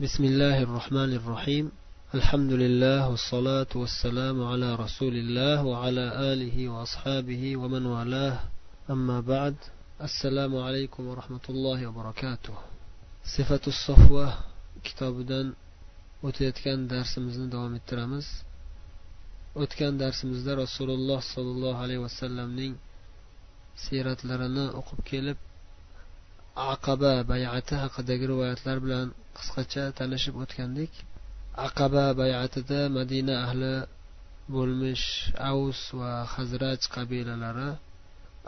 بسم الله الرحمن الرحيم. الحمد لله والصلاة والسلام على رسول الله وعلى آله وأصحابه ومن والاه. أما بعد السلام عليكم ورحمة الله وبركاته. صفة الصفوة كتاب دن وتيتكن درس مزن دوام الترمز. وتكن درس رسول الله صلى الله عليه وسلم نين سيرت لرنا أقب كيلب. عقبة بيعتها قد رواية بلان qisqacha talashib o'tgandik. Aqaba bayatida madina ahli bo'lmish avs va hazraj qabilalari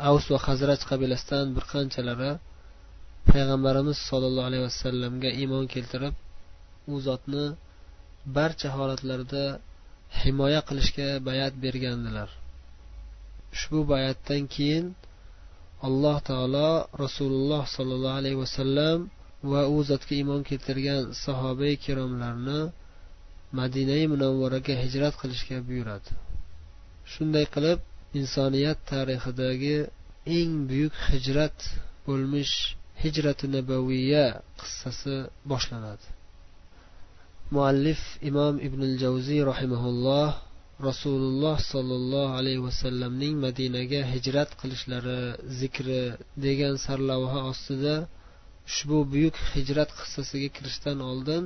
avs va hazraj qabilasidan bir qanchalari payg'ambarimiz sollallohu alayhi vasallamga iymon keltirib u zotni barcha holatlarda himoya qilishga bayat bergandilar. Ushbu bayatdan keyin alloh taolo rasululloh sollallohu alayhi vasallam va u zotga iymon keltirgan sahoba ikromlarni madinai munavvaraga hijrat qilishga buyuradi. Shunday qilib insoniyat tarixidagi eng buyuk hijrat bo'lmish hijrati nabaviya qissasi boshlanadi. Muallif imom ibn javziy rahimaulloh rasululloh sollallohu alayhi vasallamning madinaga hijrat qilishlari zikri degan sarlavha ostida ushbu buyuk hijrat qissasiga kirishdan oldin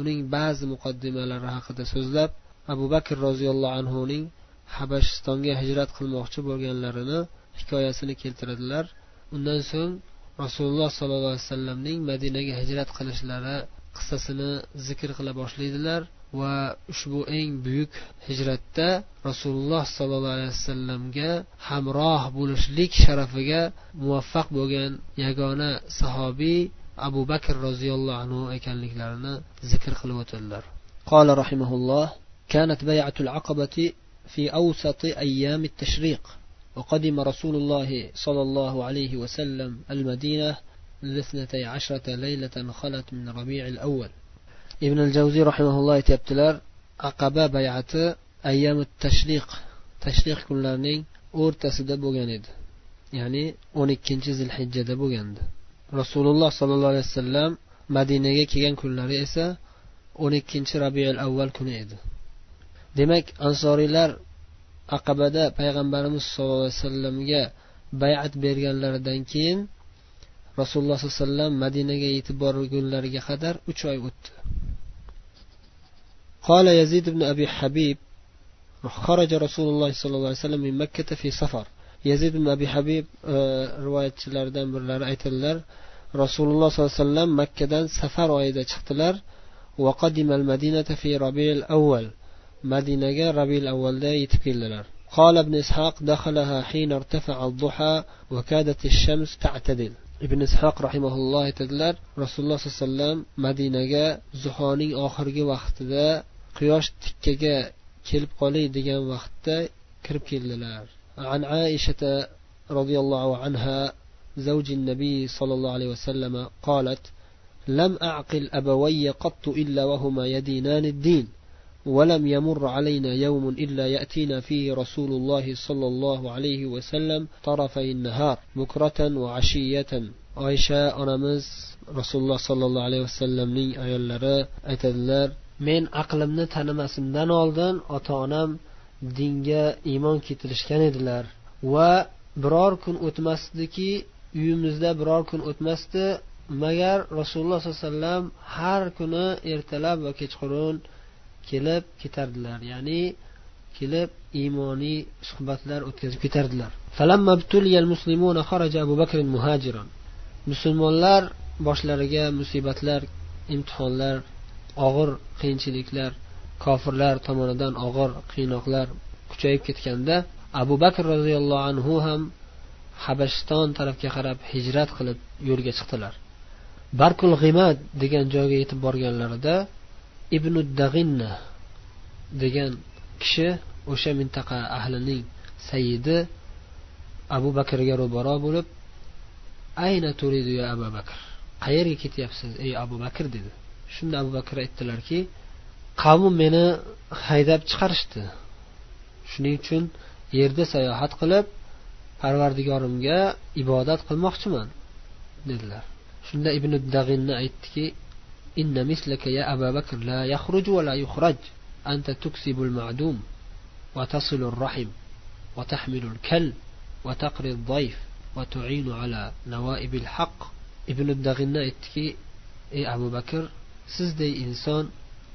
uning ba'zi muqaddimalari haqida so'zlab abu bakr roziyallohu anhuning habashistonga hijrat qilmoqchi bo'lganlarini hikoyasini keltiradilar. Undan so'ng rasululloh sollallohu alayhi vasallamning madinaga hijrat qilishlari qissasini zikr qila boshlaydilar. Va ushbu eng buyuk hijratda rasululloh sollallohu alayhi vasallamga hamroh bo'lishlik sharafiga muvaffaq bo'lgan yagona sahobiy abu bakr roziyallohu anhu ekanliklarini zikr qilib o'tadilar قال رحمه الله كانت بيعة العقبة في أوسط أيام التشريق وقدم رسول الله صلى الله عليه وسلم المدينة لاثنتي عشرة ليلة خلت من ربيع الأول ibn al javziy rahimaulloh aytyaptilar aqaba bayati ayyami tashliq. Tashliq kunlarining o'rtasida bo'lgan edi. Ya'ni o'n ikkinchi zilhijjada bo'lgandi. Rasululloh sollallohu alayhi vasallam madinaga kelgan kunlari esa o'n ikkinchi rabiul avval kuni edi. Demak ansoriylar aqabada payg'ambarimiz sollallohu alayhi vasallamga bayat berganlaridan keyin rasululloh sollallohu alayhi vasallam madinaga yetib borgunlariga qadar uch oy o'tdi. قال يزيد بن أبي حبيب خرج رسول الله صلى الله عليه وسلم من مكة في سفر. يزيد بن أبي حبيب آه، رواية لردن رأيت اللر رسول الله صلى الله عليه وسلم مكة سفر وإذا شختلر وقدم المدينة في ربيع الأول. مدينة ربيع الأول دا يتكللر قال ابن إسحاق دخلها حين ارتفع الضحى وكادت الشمس تعتدل. ابن إسحاق رحمه الله تدلر رسول الله صلى الله عليه وسلم مدينة madinaga zuhoning oxirgi vaqtida quyosh tikkaga kelib qolay degan vaqtda kirib keldilar. عائشة رضي الله عنها زوج النبي صلى الله عليه وسلم قالت لم أعقل أبوي قط إلا وهما يدينان الدين ولم يمر علينا يوم إلا يأتينا فيه رسول الله صلى الله عليه وسلم طرفي النهار بكرة وعشية oysha onamiz rasululloh sollallohu alayhi vasallamning ayollari aytadilar men aqlimni tanimasimdan oldin ota onam dinga iymon keltirishgan edilar. Va biror kun o'tmasdiki uyimizda biror kun o'tmasdi magar rasululloh sollallohu alayhi vasallam har kuni ertalab va kechqurun kelib ketardilar. Ya'ni kelib iymoniy suhbatlar o'tkazib ketardilar. Musulmonlar boshlariga musibatlar imtihonlar og'ir qiyinchiliklar kofirlar tomonidan og'ir qiynoqlar kuchayib ketganda abu bakr roziyallohu anhu ham habashiston tarafga qarab hijrat qilib yo'lga chiqdilar. Barkul g'imad degan joyga yetib borganlarida ibn dag'inna degan kishi o'sha mintaqa ahlining sayidi abu bakrga ro'baro bo'lib ayna turidu ya abu bakr? Qayerga ketyapsiz ey abu bakr? dedi. Shunda abu bakr aytdilarki qavmim meni haydab chiqarishdi. Shuning uchun yerda sayohat qilib إن مثلك يا أبا بكر لا يخرج ولا يخرج أنت تكسب المعدوم وتصل الرحم وتحمل الكل وتقري الضيف وتعين على نوائب الحق ابن الدغنة aytdiki ey abu bakr sizday inson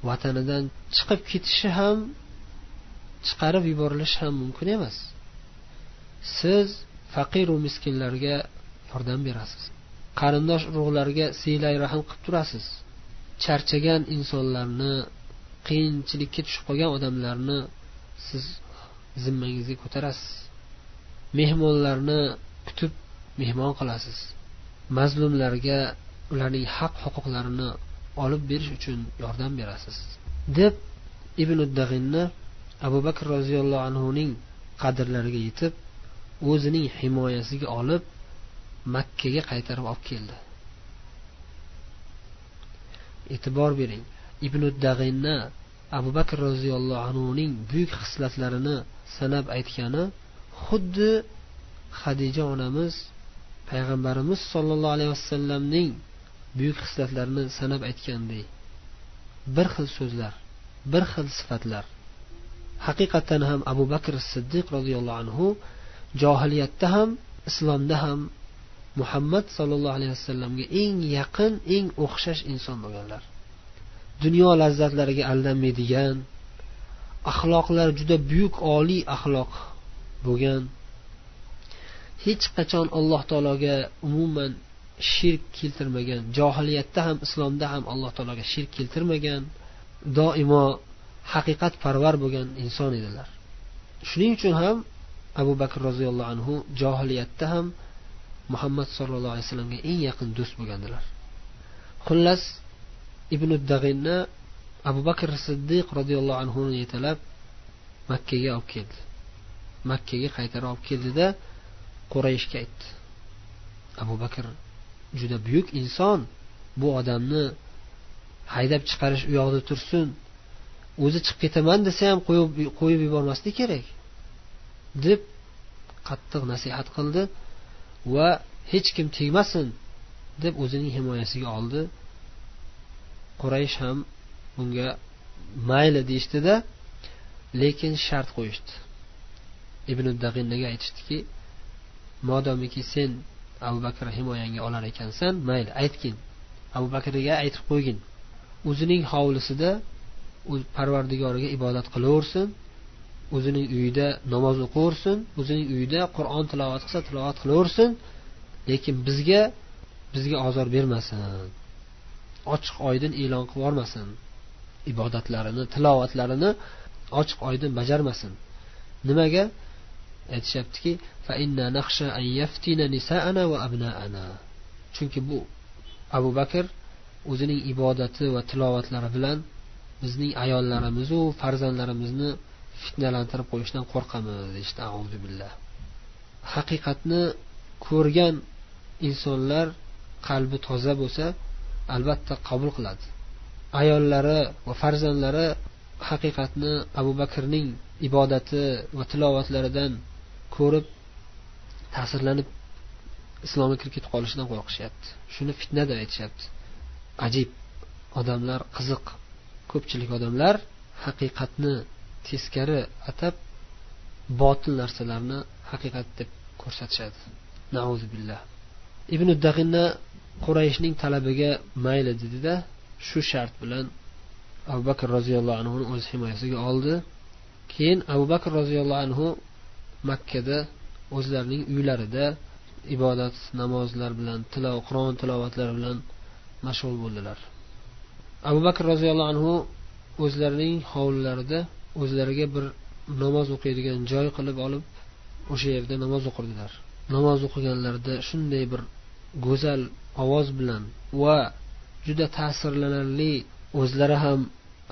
vatanidan chiqib ketishi ham chiqarib yuborilishi ham mumkin emas. Siz faqiru miskinlarga yordam berasiz. Qarindosh urug'larga siylay rahm qilib turasiz. Charchagan insonlarni qiyinchilikka tushib qolgan odamlarni siz zimmangizga ko'tarasiz. Mehmonlarni kutib mehmon qilasiz. Mazlumlarga ularning haq huquqlarini olib berish uchun yordam berasiz. Deb ibn dag'inni abu bakr roziyallohu anhuning qadrlariga yetib o'zining himoyasiga olib makkaga qaytarib olib keldi. E'tibor bering ibn dag'inni abu bakr roziyallohu anhuning buyuk xislatlarini sanab aytgani xuddi hadija onamiz payg'ambarimiz sollallohu alayhi vasallamning buyuk xislatlarni sanab aytganday bir xil so'zlar bir xil sifatlar. Haqiqatdan ham abu bakr siddiq roziyallohu anhu johiliyatda ham islomda ham muhammad sollallohu alayhi vasallamga eng yaqin eng o'xshash inson bo'lganlar. Dunyo lazzatlariga aldanmaydigan axloqlar juda buyuk oliy axloq bo'lgan hech qachon alloh taologa umuman shirk keltirmagan johiliyatda ham islomda ham alloh taologa shirk keltirmagan doimo haqiqat parvar bo'lgan inson edilar. Shuning uchun ham abu bakr roziyallohu anhu johiliyatda ham muhammad sollallohu alayhi vasallamga eng yaqin do'st bo'lgandilar. Xullas ibn dag'inni abu bakr siddiq roziyallohu anhuni yetalab makkaga olib keldi. Makkaga qaytarib olib keldida qurayishga aytdi. Abu bakr juda buyuk inson bu odamni haydab chiqarish u yoqda tursin o'zi chiqib ketaman desa ham qo'yib yubormaslik kerak deb qattiq nasihat qildi va hech kim tegmasin deb o'zining himoyasiga oldi. Quraysh ham bunga mayli deyishdida lekin shart qo'yishdi. Ibn dag'innaga aytishdiki modomiki sen abu bakr himoyangga olar ekansan mayli aytgin. Abu bakrga aytib qo'ygin. O'zining hovlisida parvardigoriga ibodat qilaversin o'zining uyida namoz o'qiversin o'zining uyida qur'on tilovat qilsa tilovat qilaversin lekin bizga bizga ozor bermasin. Ochiq oydin e'lon qilib yubormasin. Ibodatlarini tilovatlarini ochiq oydin bajarmasin. Nimaga? Aytishyaptiki chunki bu abu bakr o'zining ibodati va tilovatlari bilan bizning ayollarimizu farzandlarimizni fitnalantirib qo'yishdan qo'rqamiz deyishdi. Billah. Haqiqatni ko'rgan insonlar qalbi toza bo'lsa albatta qabul qiladi. Ayollari va farzandlari haqiqatni abu bakrning ibodati va tilovatlaridan ko'rib ta'sirlanib islomga kirib ketib qolishidan qo'rqishyapti. Shuni fitna deb aytishyapti. Ajib odamlar qiziq ko'pchilik odamlar haqiqatni teskari atab botil narsalarni haqiqat deb ko'rsatishadi. Billah. Ibn dag'inna qurayishning talabiga mayli dedida shu shart bilan abu bakr roziyallohu anhuni o'z himoyasiga oldi. Keyin abu bakr roziyallohu anhu makkada o'zlarining uylarida ibodat namozlar bilan tilov qur'on tilovatlari bilan mashg'ul bo'ldilar. Abu bakr roziyallohu anhu o'zlarining hovlilarida o'zlariga bir namoz o'qiydigan joy qilib olib o'sha yerda namoz o'qirdilar. Namoz o'qiganlarida shunday bir go'zal ovoz bilan va juda ta'sirlanarli o'zlari ham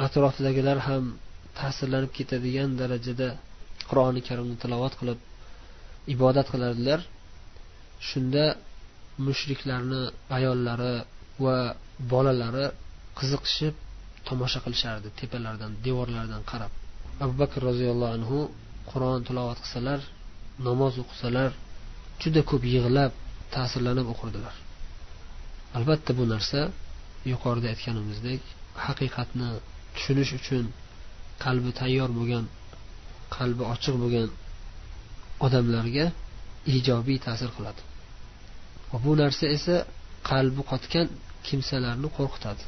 atrofdagilar ham ta'sirlanib ketadigan darajada qur'oni karimni tilovat qilib ibodat qilardilar shunda mushriklarni ayollari va bolalari qiziqishib tomosha qilishardi tepalardan devorlardan qarab. Abu bakr roziyallohu anhu qur'on tilovat qilsalar namoz o'qisalar juda ko'p yig'lab ta'sirlanib o'qirdilar. Albatta bu narsa yuqorida aytganimizdek haqiqatni tushunish uchun qalbi tayyor bo'lgan qalbi ochiq bo'lgan odamlarga ijobiy ta'sir qiladi. Va bu narsa esa qalbi qotgan kimsalarni qo'rqitadi.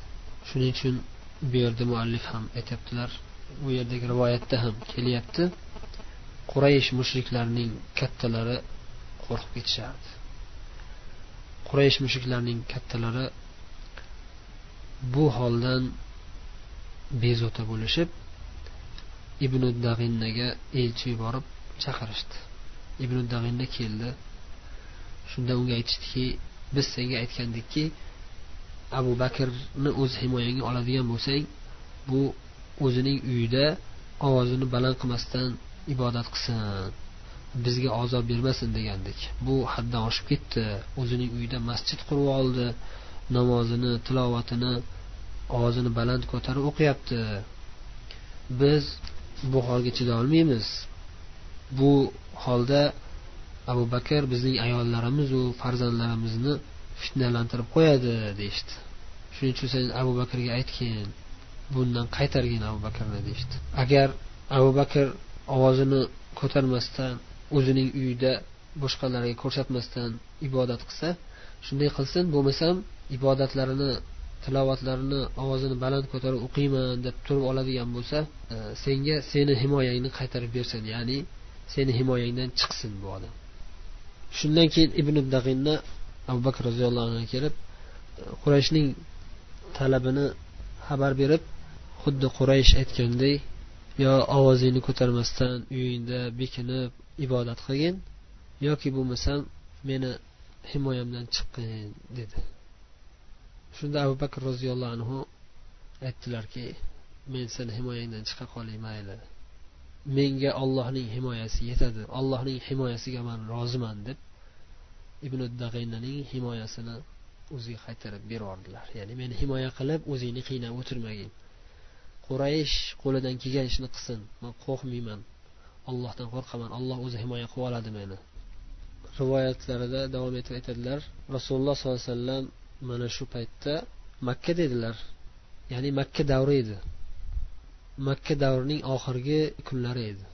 Shuning uchun bu yerda muallif ham aytyaptilar bu yerdagi rivoyatda ham kelyapti. Quraysh mushriklarning kattalari qo'rqib ketishardi. Quraysh mushriklarning kattalari bu holdan bezovta bo'lishib ibn dag'innaga elchi yuborib chaqirishdi. Ibn dag'inna keldi. Shunda unga aytishdiki biz senga aytgandikki abu bakrni o'z himoyangga oladigan bo'lsang bu o'zining uyida ovozini baland qilmasdan ibodat qilsin. Bizga ozor bermasin degandik. Bu haddan oshib ketdi. O'zining uyida masjid qurib oldi. Namozini tilovatini ovozini baland ko'tarib o'qiyapti. Biz bu holga chidolmaymiz bu holda abu bakr bizning ayollarimizu farzandlarimizni fitnalantirib qo'yadi deyishdi. Shuning uchun sen abu bakrga aytgin bundan qaytargin abu bakrni deyishdi. Agar abu bakr ovozini ko'tarmasdan o'zining uyida boshqalarga ko'rsatmasdan ibodat qilsa shunday qilsin bo'lmasam ibodatlarini tilovatlarini ovozini baland ko'tarib o'qiyman deb turib oladigan bo'lsa e, senga seni himoyangni qaytarib bersin ya'ni seni himoyangdan chiqsin bu odam. Shundan keyin ibn dag'inni abu bakr roziyallohu anhu kelib e, qurayshning talabini xabar berib xuddi quraysh aytganday yo ovozingni ko'tarmasdan uyingda bekinib ibodat qilgin yoki bo'lmasam meni himoyamdan chiqqin dedi. Shunda abu bakr roziyallohu anhu aytdilarki men seni himoyangdan chiqa qolay mayli. Menga ollohning himoyasi yetadi. Ollohning himoyasiga man roziman deb ibn dag'inaning himoyasini o'ziga qaytarib yubordilar ya'ni meni himoya qilib o'zingni qiynab o'tirmagin. Quraysh qo'lidan kelgan ishni qilsin. Man qo'rqmayman. Ollohdan qo'rqaman. Olloh o'zi himoya qilib oladi meni. Rivoyatlarida davom etib aytadilar. Rasululloh sollallohu alayhi vasallam mana shu paytda makka dedilar ya'ni makka davri edi makka davrining oxirgi kunlari edi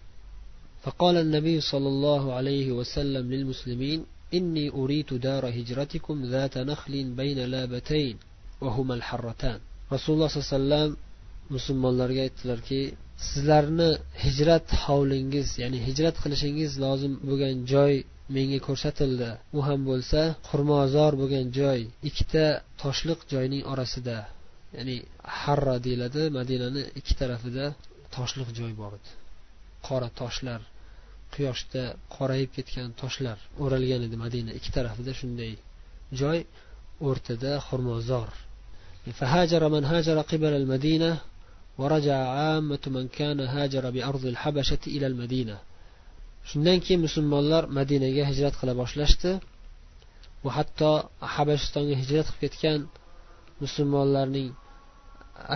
فقال النبي صلى الله عليه وسلم للمسلمين إني أريد دار هجرتكم ذات نخل بين لابتين وهما الحرتان رسول الله صلى الله عليه وسلم musulmonlarga aytdilarki sizlarni hijrat hovlingiz ya'ni hijrat qilishingiz lozim bo'lgan joy menga ko'rsatildi u ham bo'lsa xurmozor bo'lgan joy ikkita toshliq joyning orasida ya'ni harra deyiladi madinani ikki tarafida toshliq joy bor edi qora toshlar quyoshda qorayib ketgan toshlar o'ralgan edi madina ikki tarafida shunday joy o'rtada xurmozor فهاجر من هاجر قبل المدينة ورجع عامة من كان هاجر بأرض الحبشة إلى المدينة shundan keyin musulmonlar madinaga hijrat qila boshlashdi. Va hatto habashistonga hijrat qilib ketgan musulmonlarning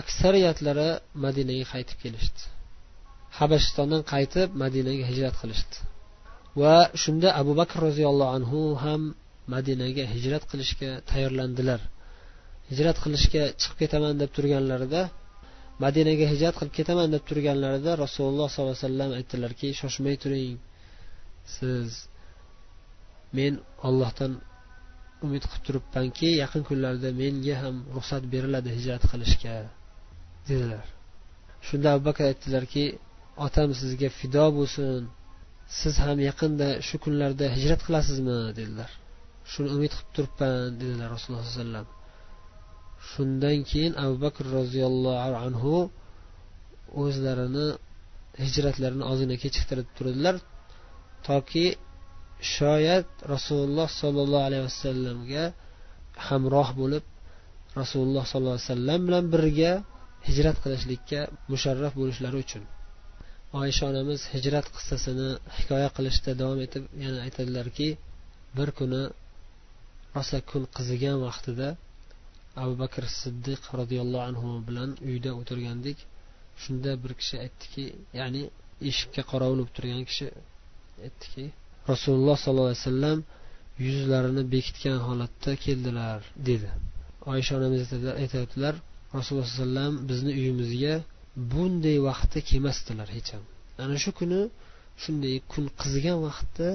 aksariyatlari madinaga qaytib kelishdi. Habashistondan qaytib madinaga hijrat qilishdi. Va shunda abu bakr roziyallohu anhu ham madinaga hijrat qilishga tayyorlandilar. Hijrat qilishga chiqib ketaman deb turganlarida madinaga hijrat qilib ketaman deb turganlarida rasululloh sollallohu alayhi vasallam aytdilarki shoshmay turing. Siz men ollohdan umid qilib turibmanki yaqin kunlarda menga ham ruxsat beriladi hijrat qilishga dedilar. Shunda abu bakr aytdilarki otam sizga fido bo'lsin siz ham yaqinda shu kunlarda hijrat qilasizmi? dedilar. Shuni umid qilib turibman dedilar rasululloh sollallohu alayhi vasallam. Shundan keyin abu bakr roziyallohu anhu o'zlarini hijratlarini ozgina kechiktirib turdilar toki shoyat rasululloh sollallohu alayhi vasallamga hamroh bo'lib rasululloh sollallohu alayhi vasallam bilan birga hijrat qilishlikka musharraf bo'lishlari uchun. Oysha onamiz hijrat qissasini hikoya qilishda davom etib yana aytadilarki bir kuni rosa kun qizigan vaqtida abu bakr siddiq roziyallohu anhu bilan uyda o'tirgandik. Shunda bir kishi aytdiki ya'ni eshikka qorovul bo'lib turgan kishi aytdiki rasululloh sollallohu alayhi vasallam yuzlarini bekitgan holatda keldilar dedi. Oysha onamiz aytyaptilar rasululloh sallallohu alayhi vasallam bizni uyimizga bunday vaqtda kelmasdilar hech ham. Ana shu kuni shunday kun qizigan vaqtda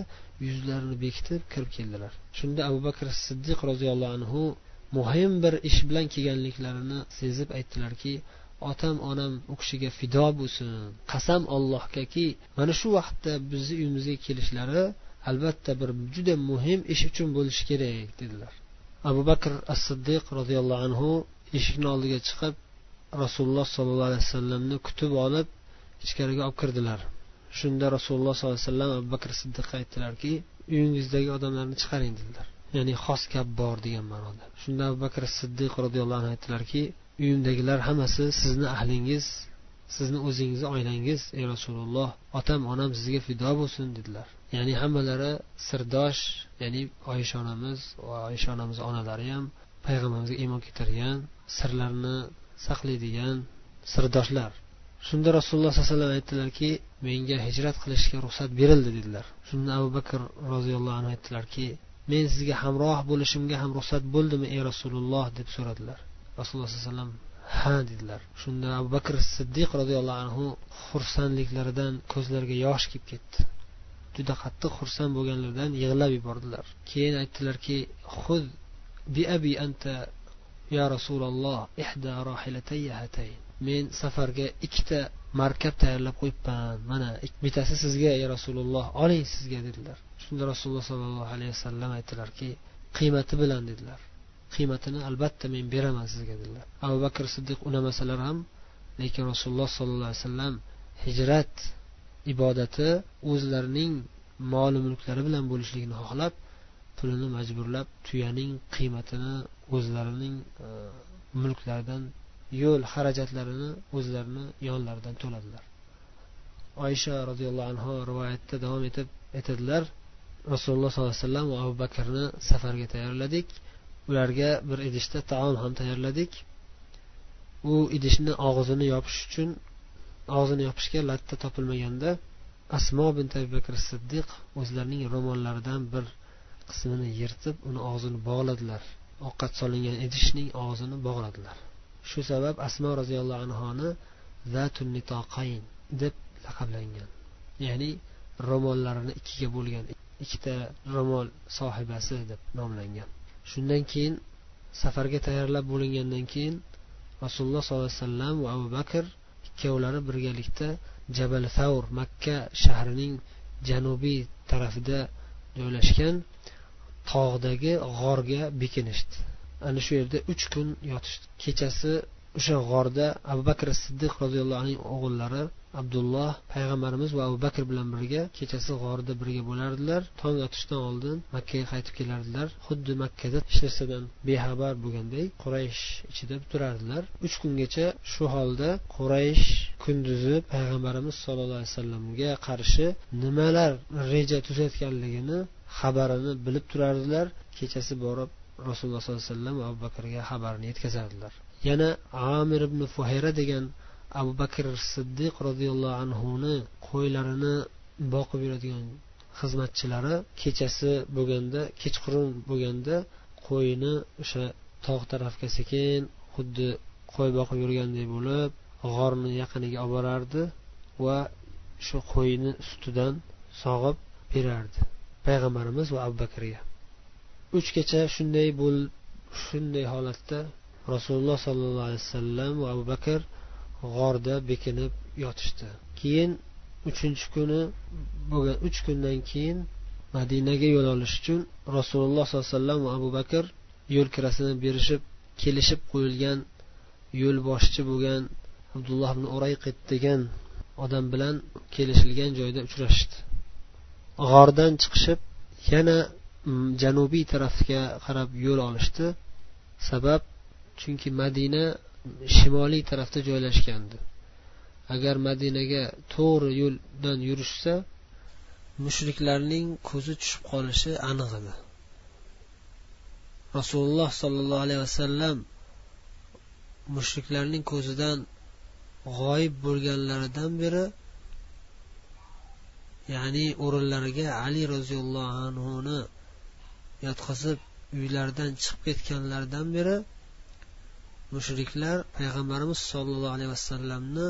yuzlarini bekitib kirib keldilar. Shunda abu bakr siddiq roziyallohu anhu muhim bir ish bilan kelganliklarini sezib aytdilarki otam onam u kishiga fido bo'lsin qasam ollohgaki mana shu vaqtda bizni uyimizga kelishlari albatta bir juda muhim ish uchun bo'lishi kerak dedilar. Abu bakr as siddiq roziyallohu anhu eshikni oldiga chiqib rasululloh sollallohu alayhi vasallamni kutib olib ichkariga olib kirdilar. Shunda rasululloh sollallohu alayhi vasallam abu bakr siddiqqa aytdilarki uyingizdagi odamlarni chiqaring dedilar. Ya'ni xos gap bor degan ma'noda. Shunda abu bakr siddiq roziyallohu anhu aytdilarki uyimdagilar hammasi sizni ahlingiz sizni o'zingizni oilangiz ey rasululloh otam onam sizga fido bo'lsin dedilar. Ya'ni hammalari sirdosh ya'ni oysha onamiz va oysha onamiz onalari ham payg'ambarimizga iymon keltirgan sirlarni saqlaydigan sirdoshlar. Shunda rasululloh sollallohu alayhi vasallam aytdilarki menga hijrat qilishga ruxsat berildi dedilar. Shunda abu bakr roziyallohu anhu aytdilarki men sizga hamroh bo'lishimga ham ruxsat bo'ldimi ey rasululloh deb so'radilar. Rasululloh sollallohu alayhi vasallam ha dedilar. Shunda abu bakr siddiq roziyallohu anhu xursandliklaridan ko'zlariga yosh kelib ketdi. Juda qattiq xursand bo'lganlaridan yig'lab yubordilar. Keyin aytdilarki xud bi abi anta ya rasululloh ihda rohilatayya hatayn. Men safarga ikkita markab tayyorlab qo'yibman. Mana bittasi sizga ey rasululloh oling sizga dedilar. Shunda rasululloh sollallohu alayhi vasallam aytdilarki qiymati bilan dedilar. Qiymatini albatta men beraman sizga dedilar. Abu bakr siddiq unamasalar ham lekin rasululloh sollallohu alayhi vasallam hijrat ibodati o'zlarining moli mulklari bilan bo'lishligini xohlab pulini majburlab tuyaning qiymatini o'zlarining e, mulklaridan yo'l xarajatlarini o'zlarini yonlaridan to'ladilar. Oysha roziyallohu anhu rivoyatda davom etib aytadilar rasululloh sollallohu alayhi vasallam va abu bakrni safarga tayyorladik. Ularga bir idishda taom ham tayyorladik. U idishni og'zini yopish uchun og'zini yopishga latta topilmaganda asmo bint abu bakr siddiq o'zlarining ro'mollaridan bir qismini yirtib uni og'zini bog'ladilar. Ovqat solingan idishning og'zini bog'ladilar. Shu sabab asmo roziyallohu anhoni zatun nitoqayn deb laqablangan. Ya'ni ro'mollarini ikkiga bo'lgan ikkita ro'mol sohibasi deb nomlangan. Shundan keyin safarga tayyorlab bo'lingandan keyin rasululloh sollallohu alayhi vasallam va abu bakr ikkovlari birgalikda jabal favr makka shahrining janubiy tarafida joylashgan tog'dagi g'orga bekinishdi ana shu yerda uch kun yotishdi. Kechasi o'sha g'orda abu bakr siddiq roziyallohu anhu o'g'illari abdulloh payg'ambarimiz va abu bakr bilan birga kechasi g'orda birga bo'lardilar. Tong otishdan oldin makkaga qaytib kelardilar. Xuddi makkada hech narsadan bexabar bo'lganday quraysh ichida turardilar. Uch kungacha shu holda quraysh kunduzi payg'ambarimiz sollallohu alayhi vasallamga qarshi nimalar reja tuzayotganligini xabarini bilib turardilar. Kechasi borib rasululloh sollallohu alayhi vasallam abu bakrga xabarni yetkazardilar. Yana amir ibn fuhayra degan abu bakr siddiq roziyallohu anhuni qo'ylarini boqib yuradigan xizmatchilari kechasi bo'lganda kechqurun bo'lganda qo'yni o'sha tog' tarafga sekin xuddi qo'y boqib yurganday bo'lib g'orni yaqiniga olib borardi va shu qo'yni sutidan sog'ib berardi payg'ambarimiz va abu bakrga. Uch kecha shunday bo'lib shunday holatda rasululloh sollallohu alayhi vasallam va abu bakr g'orda bekinib yotishdi. Keyin uchinchi kuni bo'lgan uch kundan keyin madinaga yo'l olish uchun rasululloh sollallohu alayhi vasallam va abu bakr yo'l kirasini berishib kelishib qo'yilgan yo'lboshchi bo'lgan abdulloh ibn urayqit degan odam bilan kelishilgan joyda uchrashishdi g'ordan chiqishib yana mm, janubiy tarafga qarab yo'l olishdi. Sabab chunki madina shimoliy tarafda joylashgandi. Agar madinaga to'g'ri yo'ldan yurishsa mushriklarning ko'zi tushib qolishi aniq edi. Rasululloh sollallohu alayhi vasallam mushriklarning ko'zidan g'oyib bo'lganlaridan beri ya'ni o'rinlariga ali roziyallohu anhuni yotqizib uylaridan chiqib ketganlaridan beri mushriklar payg'ambarimiz sollallohu alayhi vasallamni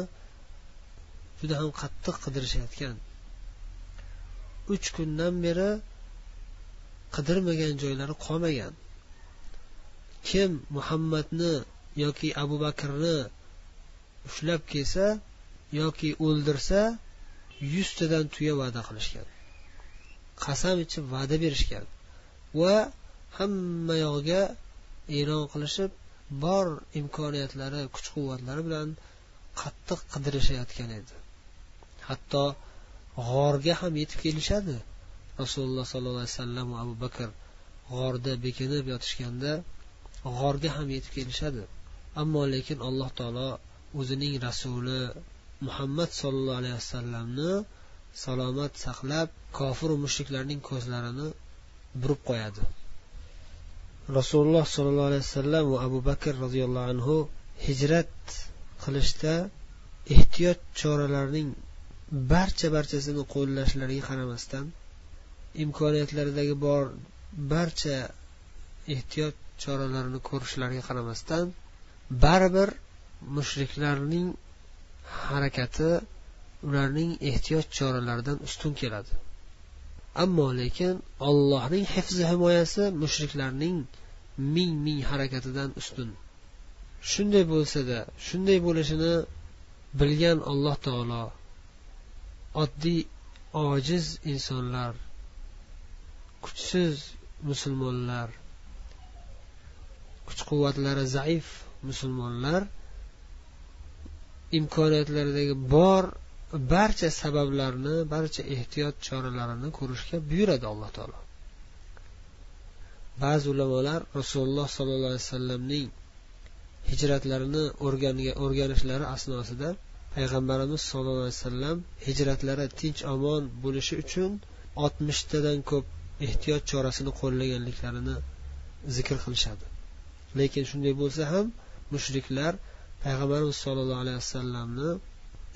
juda ham qattiq qidirishayotgan. Uch kundan beri qidirmagan joylari qolmagan. Kim muhammadni yoki abu bakrni ushlab kelsa yoki o'ldirsa yuztadan tuya va'da qilishgan qasam ichib va'da berishgan va hamma yog'iga e'lon qilishib bor imkoniyatlari kuch quvvatlari bilan qattiq qidirishayotgan edi. Hatto g'orga ham yetib kelishadi. Rasululloh sollallohu alayhi vasallam va abu bakr g'orda bekinib yotishganda g'orga ham yetib kelishadi. Ammo lekin alloh taolo o'zining rasuli muhammad sollallohu alayhi vasallamni salomat saqlab kofiru mushriklarning ko'zlarini burib qo'yadi. Rasululloh sollallohu alayhi vasallam va abu bakr roziyallohu anhu hijrat qilishda ehtiyot choralarining barcha barchasini qo'llashlariga qaramasdan imkoniyatlaridagi bor barcha ehtiyot choralarini ko'rishlariga qaramasdan baribir mushriklarning harakati ularning ehtiyot choralaridan ustun keladi. Ammo lekin ollohning hifzi himoyasi mushriklarning ming ming harakatidan ustun. Shunday bo'lsada shunday bo'lishini bilgan alloh taolo oddiy ojiz insonlar kuchsiz musulmonlar kuch quvvatlari zaif musulmonlar imkoniyatlaridagi bor barcha sabablarni barcha ehtiyot choralarini ko'rishga buyuradi alloh taolo. Ba'zi ulamolar rasululloh sollallohu alayhi vasallamning hijratlarini o'rganishlari asnosida payg'ambarimiz sollallohu alayhi vasallam hijratlari tinch omon bo'lishi uchun oltmishtadan ko'p ehtiyot chorasini qo'llaganliklarini zikr qilishadi. Lekin shunday bo'lsa ham mushriklar payg'ambarimiz sollallohu alayhi vasallamni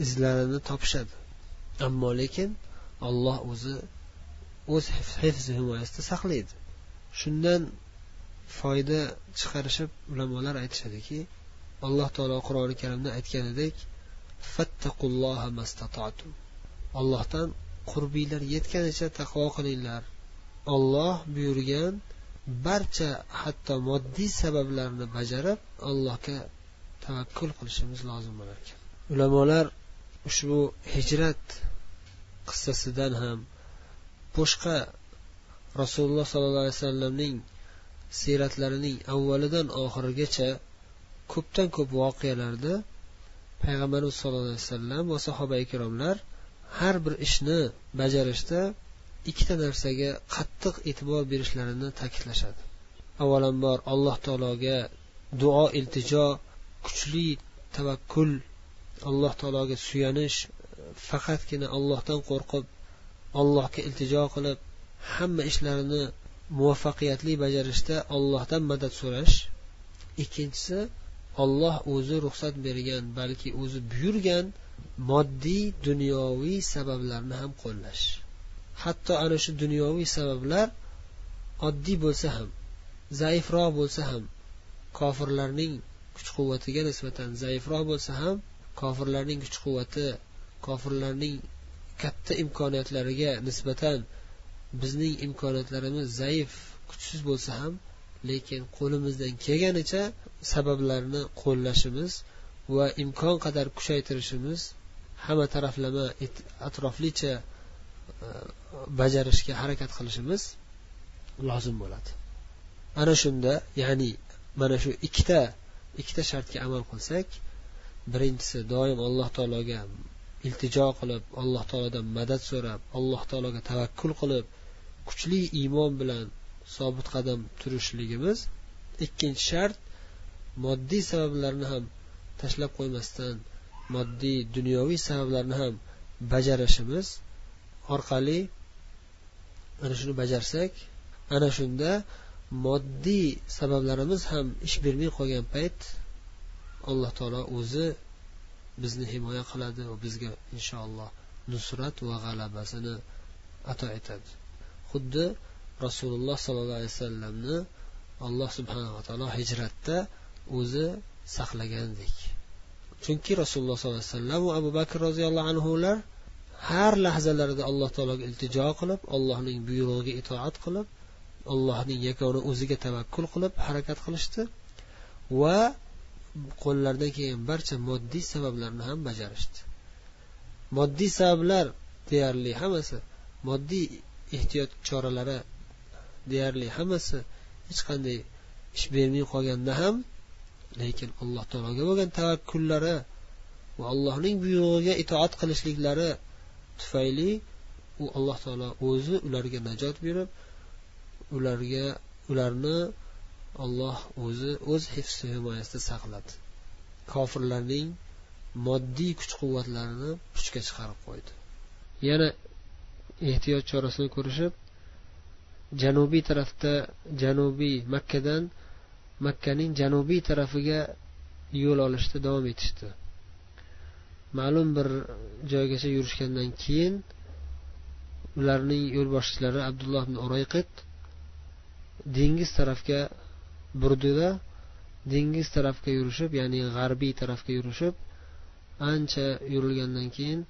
izlarini topishadi. Ammo lekin olloh o'zi o'z hifzi himoyasida saqlaydi. Shundan foyda chiqarishib ulamolar aytishadiki alloh taolo qur'oni karimda aytganidek ollohdan qurbiylar yetganicha taqvo qilinglar. Olloh buyurgan barcha hatto moddiy sabablarni bajarib allohga tavakkul qilishimiz lozim bo'larkan. Ulamolar ushbu hijrat qissasidan ham boshqa rasululloh sollallohu alayhi vasallamning siyratlarining avvalidan oxirigacha ko'pdan ko'p voqealarda payg'ambarimiz sollallohu alayhi vasallam va sahoba ikromlar har bir ishni bajarishda ikkita narsaga qattiq e'tibor berishlarini ta'kidlashadi. Avvalambor alloh taologa duo iltijo kuchli tavakkul alloh taologa suyanish faqatgina ollohdan qo'rqib allohga iltijo qilib hamma ishlarini muvaffaqiyatli bajarishda ollohdan madad so'rash. Ikkinchisi olloh o'zi ruxsat bergan balki o'zi buyurgan moddiy dunyoviy sabablarni ham qo'llash. Hatto ana shu dunyoviy sabablar oddiy bo'lsa ham zaifroq bo'lsa ham kofirlarning kuch quvvatiga nisbatan zaifroq bo'lsa ham kofirlarning kuch quvvati kofirlarning katta imkoniyatlariga nisbatan bizning imkoniyatlarimiz zaif kuchsiz bo'lsa ham lekin qo'limizdan kelganicha sabablarni qo'llashimiz va imkon qadar kuchaytirishimiz hamma taraflama atroflicha e, bajarishga harakat qilishimiz lozim bo'ladi. Ana shunda ya'ni mana shu ikkita ikkita shartga amal qilsak birinchisi doim alloh taologa iltijo qilib alloh taolodan madad so'rab alloh taologa tavakkul qilib kuchli iymon bilan sobit qadam turishligimiz. Ikkinchi shart moddiy sabablarni ham tashlab qo'ymasdan moddiy dunyoviy sabablarni ham bajarishimiz orqali ana shuni bajarsak ana shunda moddiy sabablarimiz ham ish bermay qolgan payt alloh taolo o'zi bizni himoya qiladi va bizga inshaalloh nusrat va g'alabasini ato etadi. Xuddi rasululloh sollallohu alayhi vasallamni alloh subhanava taolo hijratda o'zi saqlagandek. Chunki rasululloh sollallohu alayhi vasallam va abu bakr roziyallohu anhular har lahzalarida alloh taologa iltijo qilib allohning buyrug'iga itoat qilib allohning yagona o'ziga tavakkul qilib harakat qilishdi va qo'llaridan kelgan barcha moddiy sabablarni ham bajarishdi. Moddiy sabablar deyarli hammasi moddiy ehtiyot choralari deyarli hammasi hech qanday ish bermay qolganda ham lekin alloh taologa bo'lgan tavakkullari va allohning buyrug'iga itoat qilishliklari tufayli u alloh taolo o'zi ularga najot berib ularga ularni olloh o'zi o'z hifzi himoyasida saqladi. Kofirlarning moddiy kuch quvvatlarini puchga chiqarib qo'ydi. Yana ehtiyot chorasini ko'rishib janubiy tarafda janubiy makkadan makkaning janubiy tarafiga yo'l olishda davom etishdi. Ma'lum bir joygacha yurishgandan keyin ularning yo'lboshchilari abdulloh ibn urayqit dengiz tarafga burdida dengiz tarafga yurishib ya'ni g'arbiy tarafga yurishib ancha yurilgandan keyin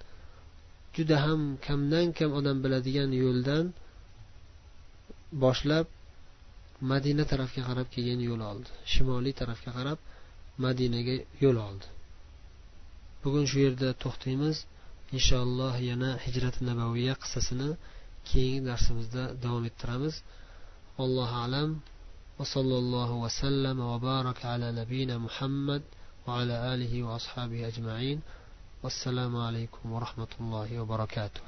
juda ham kamdan kam odam biladigan yo'ldan boshlab madina tarafga qarab kelgan yo'l oldi. Shimoliy tarafga qarab madinaga yo'l oldi. Bugun shu yerda to'xtaymiz. Inshaalloh yana hijrati nabaviya qissasini keyingi darsimizda davom ettiramiz. Allohu alam. وصلى الله وسلم وبارك على نبينا محمد وعلى آله وأصحابه أجمعين والسلام عليكم ورحمة الله وبركاته